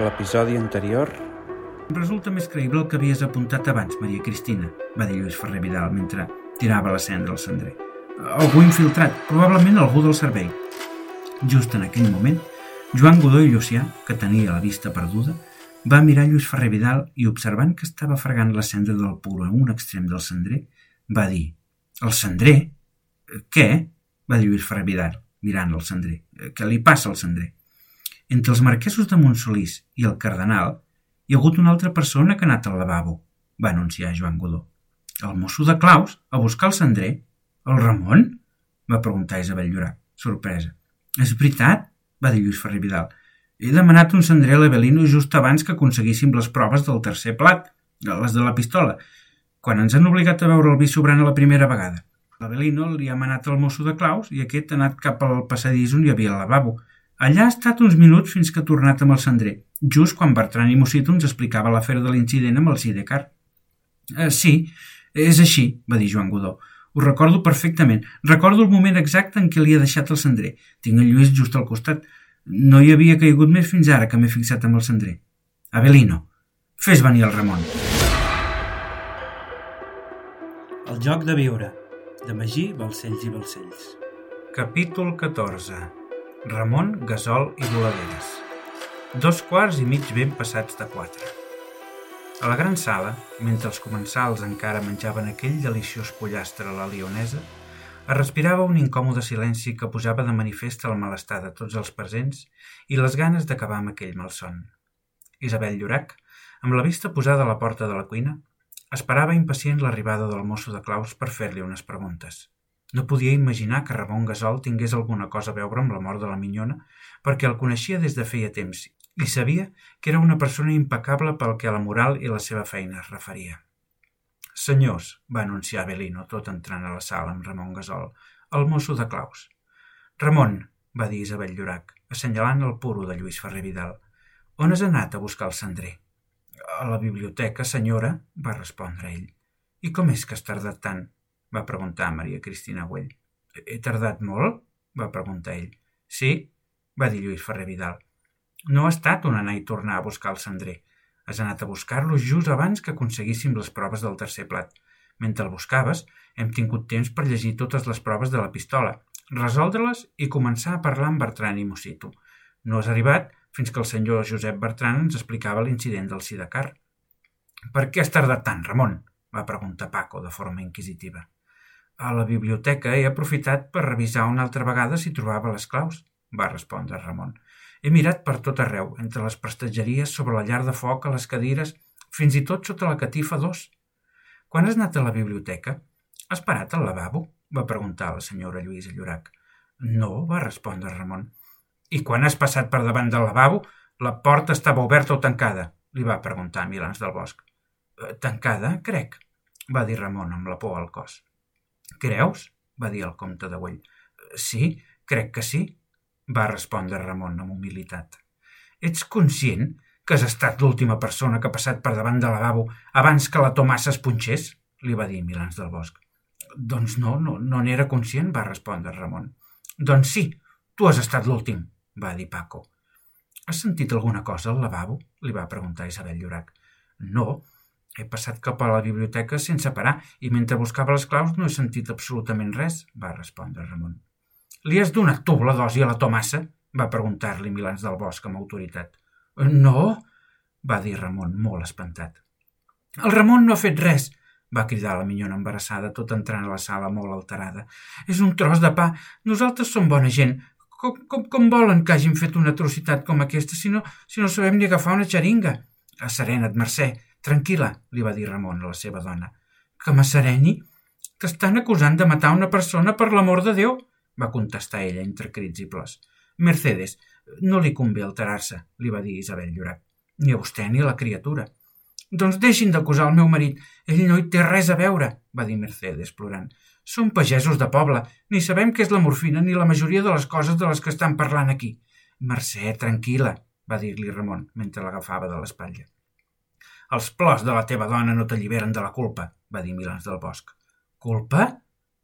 L'episodi anterior... Resulta més creïble el que havies apuntat abans, Maria Cristina, va dir Lluís Ferrer Vidal mentre tirava la cendra al cendrer. Algú infiltrat, probablement algú del servei. Just en aquell moment, Joan Godó i Llucià, que tenia la vista perduda, va mirar Lluís Ferrer Vidal i observant que estava fregant la cendra del puro en un extrem del cendrer, va dir «El cendrer? Què?» va dir Lluís Ferrer Vidal, mirant el cendrer. «Què li passa al cendrer?» Entre els marquesos de Montsolís i el cardenal hi ha hagut una altra persona que ha anat al lavabo, va anunciar Joan Godó. El mosso de Claus, a buscar el cendrer. El Ramon? va preguntar Isabel Llorac, sorpresa. És veritat? va dir Lluís Ferrer Vidal. He demanat un cendrer a l'Evelino just abans que aconseguíssim les proves del tercer plat, les de la pistola, quan ens han obligat a veure el vi sobrant a la primera vegada. L'Avelino li ha manat el mosso de Claus i aquest ha anat cap al passadís on hi havia el lavabo. Allà ha estat uns minuts fins que ha tornat amb el cendrer, just quan Bertran i Mosito ens explicava l'afer de l'incident amb el Sidecar. Eh, sí, és així, va dir Joan Godó. Ho recordo perfectament. Recordo el moment exacte en què li he deixat el cendrer. Tinc el Lluís just al costat. No hi havia caigut més fins ara que m'he fixat amb el cendrer. Avelino, fes venir el Ramon. El joc de viure, de Magí, Balcells i Balcells. Capítol 14 Ramon, Gasol i Voladeres. Dos quarts i mig ben passats de quatre. A la gran sala, mentre els comensals encara menjaven aquell deliciós pollastre a la lionesa, es respirava un incòmode silenci que posava de manifest el malestar de tots els presents i les ganes d'acabar amb aquell malson. Isabel Llorac, amb la vista posada a la porta de la cuina, esperava impacient l'arribada del mosso de Claus per fer-li unes preguntes. No podia imaginar que Ramon Gasol tingués alguna cosa a veure amb la mort de la minyona, perquè el coneixia des de feia temps i sabia que era una persona impecable pel que a la moral i la seva feina es referia. Senyors, va anunciar Belino, tot entrant a la sala amb Ramon Gasol, el mosso de Claus. Ramon, va dir Isabel Llorac, assenyalant el puro de Lluís Ferrer Vidal, on has anat a buscar el cendrer? A la biblioteca, senyora, va respondre ell. I com és que has tardat tant? Va preguntar Maria Cristina Güell. He tardat molt? va preguntar ell. Sí, va dir Lluís Ferrer Vidal. No ha estat un anar i tornar a buscar el cendrer. Has anat a buscar-lo just abans que aconseguíssim les proves del tercer plat. Mentre el buscaves, hem tingut temps per llegir totes les proves de la pistola, resoldre-les i començar a parlar amb Bertran i Mosito. No has arribat fins que el senyor Josep Bertran ens explicava l'incident del Sidecar. Per què has tardat tant, Ramon? va preguntar Paco de forma inquisitiva. A la biblioteca he aprofitat per revisar una altra vegada si trobava les claus, va respondre Ramon. He mirat per tot arreu, entre les prestatgeries, sobre la llar de foc, a les cadires, fins i tot sota la catifa d'os. Quan has anat a la biblioteca? Has parat al lavabo? va preguntar la senyora Lluïsa Llorac. No, va respondre Ramon. I quan has passat per davant del lavabo, la porta estava oberta o tancada? li va preguntar Milans del Bosc. Eh, tancada, crec, va dir Ramon amb la por al cos. Creus? va dir el comte de Güell. Sí, crec que sí, va respondre Ramon amb humilitat. Ets conscient que has estat l'última persona que ha passat per davant de lavabo abans que la Tomassa es punxés? li va dir Milans del Bosc. Doncs no, no, no n'era conscient, va respondre Ramon. Doncs sí, tu has estat l'últim, va dir Paco. Has sentit alguna cosa al lavabo? li va preguntar Isabel Llorac. No, he passat cap a la biblioteca sense parar i mentre buscava les claus no he sentit absolutament res, va respondre Ramon. Li has donat tu la dosi a la Tomassa? va preguntar-li Milans del Bosc amb autoritat. No, va dir Ramon, molt espantat. El Ramon no ha fet res, va cridar la minyona embarassada, tot entrant a la sala molt alterada. És un tros de pa. Nosaltres som bona gent. Com, com, com volen que hàgim fet una atrocitat com aquesta si no, si no sabem ni agafar una xeringa? Asserena't, Mercè, Tranquil·la, li va dir Ramon a la seva dona. Que m'assereni? T'estan acusant de matar una persona per l'amor de Déu, va contestar ella entre crits i plors. Mercedes, no li convé alterar-se, li va dir Isabel Llorac. Ni a vostè ni a la criatura. Doncs deixin d'acusar el meu marit. Ell no hi té res a veure, va dir Mercedes, plorant. Som pagesos de poble, ni sabem què és la morfina ni la majoria de les coses de les que estan parlant aquí. Mercè, tranquil·la, va dir-li Ramon, mentre l'agafava de l'espatlla. Els plors de la teva dona no t'alliberen de la culpa, va dir Milans del Bosc. Culpa?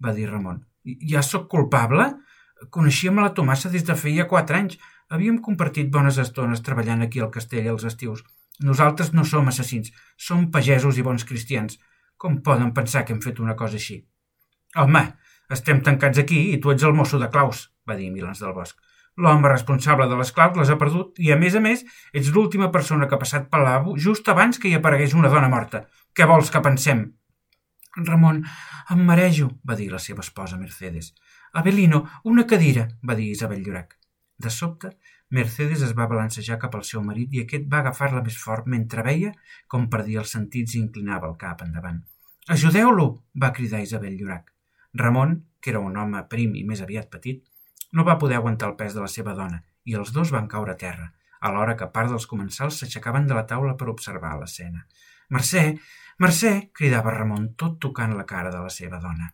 va dir Ramon. Ja sóc culpable? Coneixíem la Tomassa des de feia quatre anys. Havíem compartit bones estones treballant aquí al castell als estius. Nosaltres no som assassins, som pagesos i bons cristians. Com poden pensar que hem fet una cosa així? Home, estem tancats aquí i tu ets el mosso de claus, va dir Milans del Bosc. L'home responsable de les claus les ha perdut i, a més a més, ets l'última persona que ha passat pel lavabo just abans que hi aparegués una dona morta. Què vols que pensem? Ramon, em marejo, va dir la seva esposa Mercedes. Abelino, una cadira, va dir Isabel Llorac. De sobte, Mercedes es va balancejar cap al seu marit i aquest va agafar-la més fort mentre veia com perdia els sentits i inclinava el cap endavant. Ajudeu-lo! va cridar Isabel Llorac. Ramon, que era un home prim i més aviat petit, no va poder aguantar el pes de la seva dona i els dos van caure a terra, alhora que part dels comensals s'aixecaven de la taula per observar l'escena. Mercè, Mercè, cridava Ramon, tot tocant la cara de la seva dona.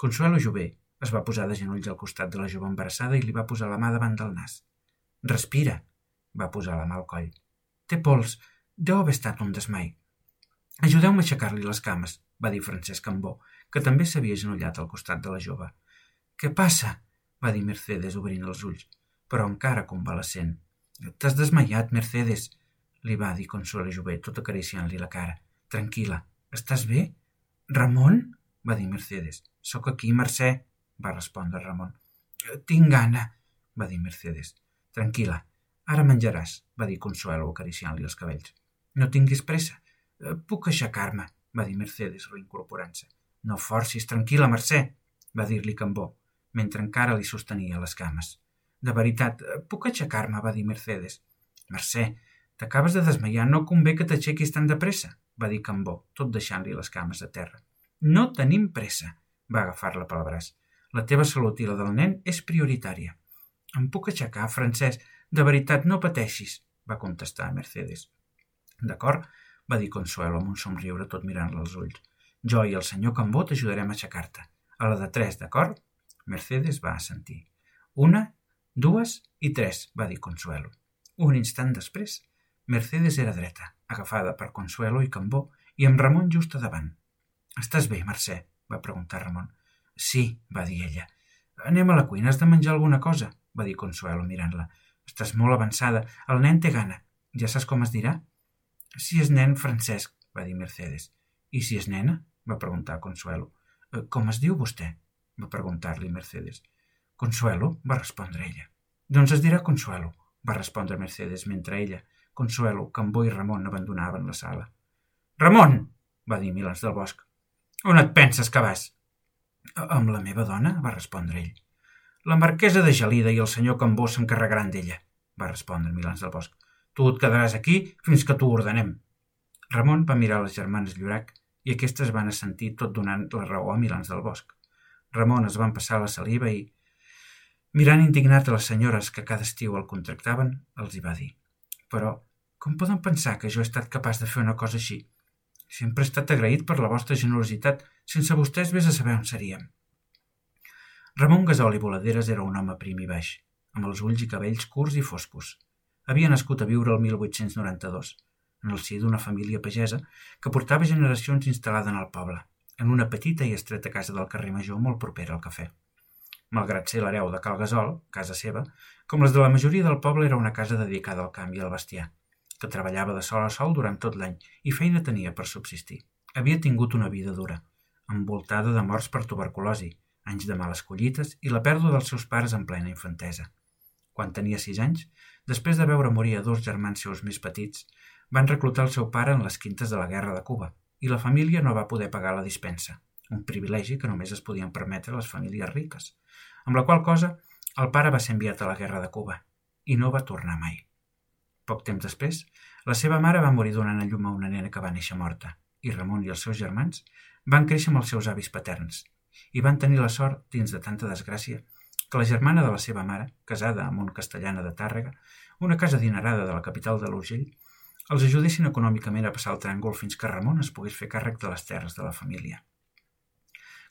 Consuelo Jové es va posar de genolls al costat de la jove embarassada i li va posar la mà davant del nas. Respira, va posar la mà al coll. Té pols, deu haver estat un desmai. Ajudeu-me a aixecar-li les cames, va dir Francesc Cambó, que també s'havia genollat al costat de la jove. Què passa? Va dir Mercedes obrint els ulls, però encara convalescent. T'has desmaiat, Mercedes, li va dir Consuelo Jové, tot acariciant-li la cara. Tranquil·la. Estàs bé? Ramon? va dir Mercedes. Sóc aquí, Mercè, va respondre Ramon. Tinc gana, va dir Mercedes. Tranquil·la. Ara menjaràs, va dir Consuelo acariciant-li els cabells. No tinguis pressa. Puc aixecar-me, va dir Mercedes, reincorporant-se. No forcis, tranquil·la, Mercè, va dir-li Cambó, mentre encara li sostenia les cames. De veritat, eh, puc aixecar-me, va dir Mercedes. Mercè, t'acabes de desmaiar, no convé que t'aixequis tan de pressa va dir Cambó, tot deixant-li les cames a terra. No tenim pressa, va agafar-la pel braç. La teva salut i la del nen és prioritària. Em puc aixecar, Francesc? De veritat, no pateixis, va contestar Mercedes. D'acord, va dir Consuelo amb un somriure tot mirant-la als ulls. Jo i el senyor Cambó t'ajudarem a aixecar-te. A la de tres, d'acord? Mercedes va assentir. Una, dues i tres, va dir Consuelo. Un instant després, Mercedes era dreta, agafada per Consuelo i Cambó, i amb Ramon just a davant. Estàs bé, Mercè? va preguntar Ramon. Sí, va dir ella. Anem a la cuina, has de menjar alguna cosa? va dir Consuelo mirant-la. Estàs molt avançada, el nen té gana. Ja saps com es dirà? Si és nen, Francesc, va dir Mercedes. I si és nena? va preguntar Consuelo. Eh, com es diu vostè? Va preguntar-li Mercedes. Consuelo, va respondre ella. Doncs es dirà Consuelo, va respondre Mercedes mentre ella, Consuelo, Cambó i Ramon abandonaven la sala. Ramon! va dir Milans del Bosc. On et penses que vas? Amb la meva dona, va respondre ell. La marquesa de Gelida i el senyor Cambó s'encarregaran d'ella, va respondre Milans del Bosc. Tu et quedaràs aquí fins que t'ho ordenem. Ramon va mirar les germanes Llorac i aquestes van assentir tot donant la raó a Milans del Bosc. Ramon es van passar la saliva i, mirant indignat a les senyores que cada estiu el contractaven, els hi va dir però com poden pensar que jo he estat capaç de fer una cosa així? Sempre he estat agraït per la vostra generositat. Sense vostès vés a saber on seríem. Ramon Gasol i Voladeres era un home prim i baix, amb els ulls i cabells curts i foscos. Havia nascut a viure el 1892, en el si d'una família pagesa que portava generacions instal·lada en el poble, en una petita i estreta casa del carrer Major molt propera al cafè. Malgrat ser l'hereu de Cal Gasol, casa seva, com les de la majoria del poble era una casa dedicada al camp i al bestiar, que treballava de sol a sol durant tot l'any i feina tenia per subsistir. Havia tingut una vida dura, envoltada de morts per tuberculosi, anys de males collites i la pèrdua dels seus pares en plena infantesa. Quan tenia sis anys, després de veure morir a dos germans seus més petits, van reclutar el seu pare en les quintes de la Guerra de Cuba i la família no va poder pagar la dispensa, un privilegi que només es podien permetre les famílies riques, amb la qual cosa el pare va ser enviat a la guerra de Cuba i no va tornar mai. Poc temps després, la seva mare va morir donant a llum a una nena que va néixer morta i Ramon i els seus germans van créixer amb els seus avis paterns i van tenir la sort, dins de tanta desgràcia, que la germana de la seva mare, casada amb un castellana de Tàrrega, una casa dinerada de la capital de l'Urgell, els ajudessin econòmicament a passar el tràngol fins que Ramon es pogués fer càrrec de les terres de la família.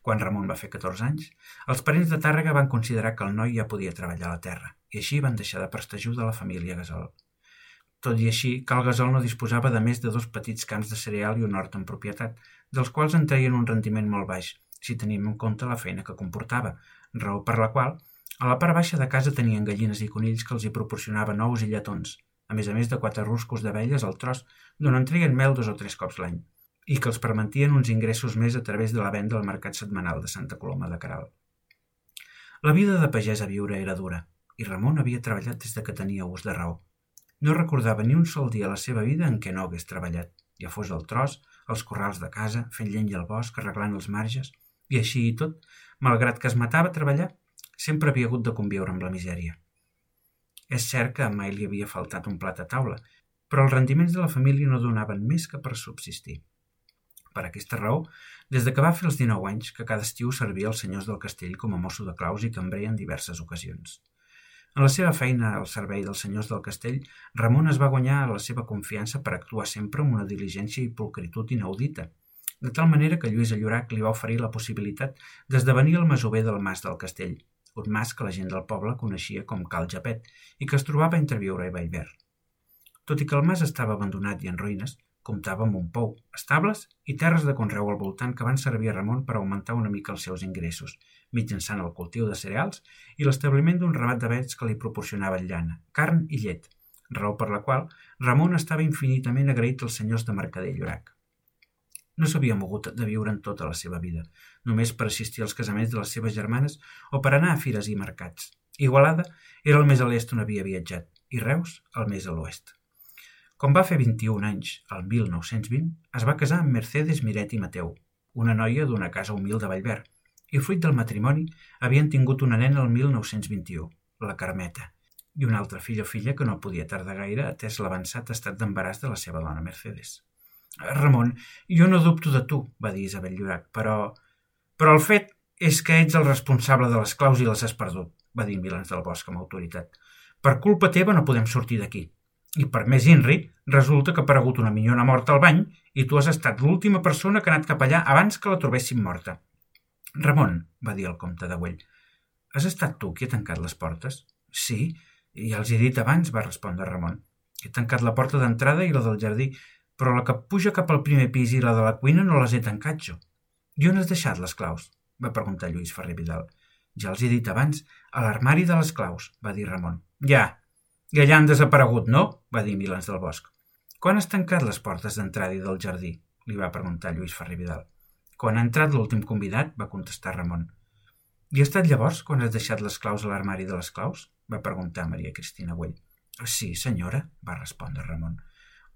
Quan Ramon va fer 14 anys, els parents de Tàrrega van considerar que el noi ja podia treballar a la terra i així van deixar de prestar ajuda a la família Gasol. Tot i així, Cal Gasol no disposava de més de dos petits camps de cereal i un hort en propietat, dels quals en treien un rendiment molt baix, si tenim en compte la feina que comportava, raó per la qual A la part baixa de casa tenien gallines i conills que els hi proporcionaven ous i lletons, a més a més de quatre ruscos d'abelles al tros, d'on en treien mel dos o tres cops l'any, i que els permetien uns ingressos més a través de la venda al mercat setmanal de Santa Coloma de Caral. La vida de pagès a viure era dura, i Ramon havia treballat des de que tenia ús de raó. No recordava ni un sol dia a la seva vida en què no hagués treballat, ja fos al tros, als corrals de casa, fent llenya al bosc, arreglant els marges, i així i tot, malgrat que es matava a treballar, sempre havia hagut de conviure amb la misèria. És cert que mai li havia faltat un plat a taula, però els rendiments de la família no donaven més que per subsistir. Per aquesta raó, des de que va fer els 19 anys, que cada estiu servia als senyors del castell com a mosso de claus i cambrer en diverses ocasions. En la seva feina al servei dels senyors del castell, Ramon es va guanyar la seva confiança per actuar sempre amb una diligència i pulcritud inaudita, de tal manera que Lluís Allorac li va oferir la possibilitat d'esdevenir el masover del mas del castell, un mas que la gent del poble coneixia com Cal Japet i que es trobava entre Viure i Vallver. Tot i que el mas estava abandonat i en ruïnes, comptava amb un pou, estables i terres de conreu al voltant que van servir a Ramon per augmentar una mica els seus ingressos mitjançant el cultiu de cereals i l'establiment d'un ramat de vets que li proporcionaven llana, carn i llet, raó per la qual Ramon estava infinitament agraït als senyors de Mercader Llorac. No s'havia mogut de viure en tota la seva vida, només per assistir als casaments de les seves germanes o per anar a fires i mercats. Igualada era el més a l'est on havia viatjat i Reus el més a l'oest. Com va fer 21 anys, el 1920, es va casar amb Mercedes Miret i Mateu, una noia d'una casa humil de Vallver, i fruit del matrimoni havien tingut una nena el 1921, la Carmeta, i una altra fill o filla que no podia tardar gaire atès l'avançat estat d'embaràs de la seva dona Mercedes. Ramon, jo no dubto de tu, va dir Isabel Llorac, però... Però el fet és que ets el responsable de les claus i les has perdut, va dir Milans del Bosc amb autoritat. Per culpa teva no podem sortir d'aquí. I per més inri, resulta que ha aparegut una minyona morta al bany i tu has estat l'última persona que ha anat cap allà abans que la trobéssim morta. Ramon, va dir el comte de Güell, has estat tu qui ha tancat les portes? Sí, ja els he dit abans, va respondre Ramon. He tancat la porta d'entrada i la del jardí, però la que puja cap al primer pis i la de la cuina no les he tancat jo. I on has deixat les claus? va preguntar Lluís Ferrer Vidal. Ja els he dit abans, a l'armari de les claus, va dir Ramon. Ja, i allà han desaparegut, no? va dir Milans del Bosc. Quan has tancat les portes d'entrada i del jardí? li va preguntar Lluís Ferrer Vidal. Quan ha entrat l'últim convidat, va contestar Ramon. I ha estat llavors quan has deixat les claus a l'armari de les claus? va preguntar Maria Cristina Güell. Sí, senyora, va respondre Ramon.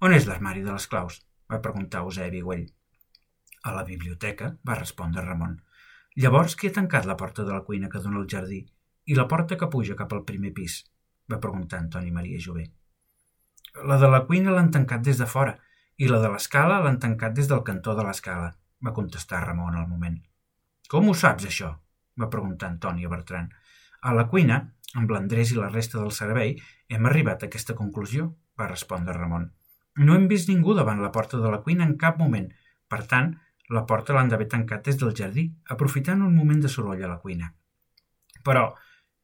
On és l'armari de les claus? va preguntar Eusebi Güell. A la biblioteca, va respondre Ramon. Llavors, qui ha tancat la porta de la cuina que dona al jardí i la porta que puja cap al primer pis? va preguntar Antoni Maria Jové. La de la cuina l'han tancat des de fora i la de l'escala l'han tancat des del cantó de l'escala, va contestar Ramon al moment. Com ho saps, això? va preguntar Antoni a Bertran. A la cuina, amb l'Andrés i la resta del servei, hem arribat a aquesta conclusió, va respondre Ramon. No hem vist ningú davant la porta de la cuina en cap moment. Per tant, la porta l'han d'haver tancat des del jardí, aprofitant un moment de soroll a la cuina. Però,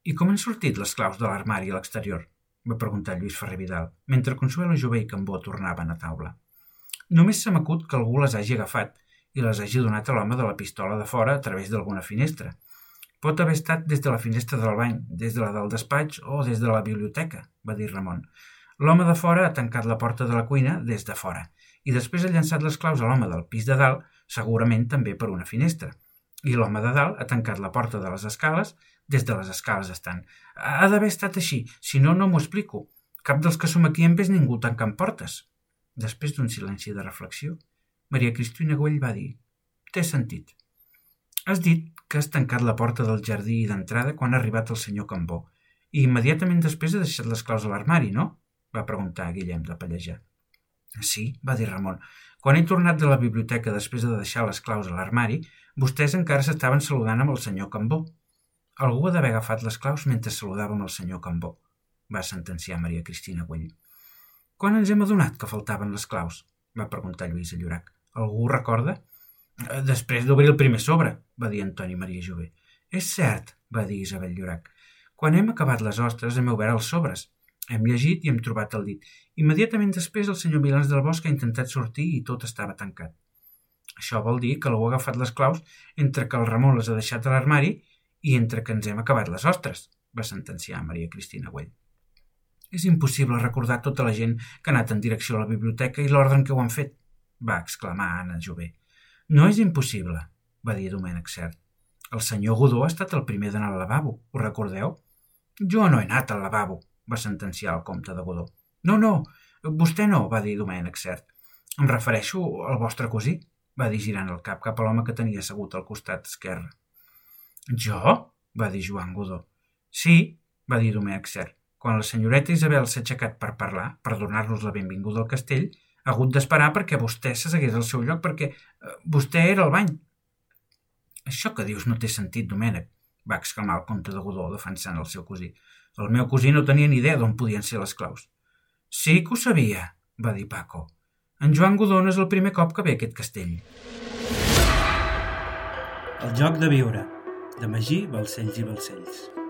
i com han sortit les claus de l'armari a l'exterior? va preguntar Lluís Ferrer Vidal, mentre Consuelo Jové i Cambó tornaven a taula. Només se m'acut que algú les hagi agafat i les hagi donat a l'home de la pistola de fora a través d'alguna finestra. Pot haver estat des de la finestra del bany, des de la del despatx o des de la biblioteca, va dir Ramon. L'home de fora ha tancat la porta de la cuina des de fora i després ha llançat les claus a l'home del pis de dalt, segurament també per una finestra. I l'home de dalt ha tancat la porta de les escales des de les escales estant. Ha d'haver estat així, si no, no m'ho explico. Cap dels que som aquí hem vist ningú tancant portes. Després d'un silenci de reflexió, Maria Cristina Güell va dir «Té sentit. Has dit que has tancat la porta del jardí d'entrada quan ha arribat el senyor Cambó i immediatament després ha deixat les claus a l'armari, no?» Va preguntar Guillem de Pallejà. «Sí», va dir Ramon. «Quan he tornat de la biblioteca després de deixar les claus a l'armari, vostès encara s'estaven saludant amb el senyor Cambó. Algú ha d'haver agafat les claus mentre saludàvem el senyor Cambó», va sentenciar Maria Cristina Güell. «Quan ens hem adonat que faltaven les claus?» va preguntar Lluís Llorac. Algú recorda? Després d'obrir el primer sobre, va dir Antoni Maria Jové. És cert, va dir Isabel Llorac. Quan hem acabat les ostres hem obert els sobres. Hem llegit i hem trobat el dit. Immediatament després el senyor Milans del Bosc ha intentat sortir i tot estava tancat. Això vol dir que algú ha agafat les claus entre que el Ramon les ha deixat a l'armari i entre que ens hem acabat les ostres, va sentenciar Maria Cristina Güell. És impossible recordar tota la gent que ha anat en direcció a la biblioteca i l'ordre en què ho han fet, va exclamar Anna Jové. No és impossible, va dir Domènec Cert. El senyor Godó ha estat el primer d'anar al lavabo, ho recordeu? Jo no he anat al lavabo, va sentenciar el comte de Godó. No, no, vostè no, va dir Domènec Cert. Em refereixo al vostre cosí, va dir girant el cap cap a l'home que tenia assegut al costat esquerre. Jo? va dir Joan Godó. Sí, va dir Domènec Cert. Quan la senyoreta Isabel s'ha aixecat per parlar, per donar-nos la benvinguda al castell, ha hagut d'esperar perquè vostè s'assegués al seu lloc perquè eh, vostè era al bany. Això que dius no té sentit, Domènec, va exclamar el comte de Godó defensant el seu cosí. El meu cosí no tenia ni idea d'on podien ser les claus. Sí que ho sabia, va dir Paco. En Joan Godó no és el primer cop que ve aquest castell. El joc de viure, de Magí, Balcells i Balcells.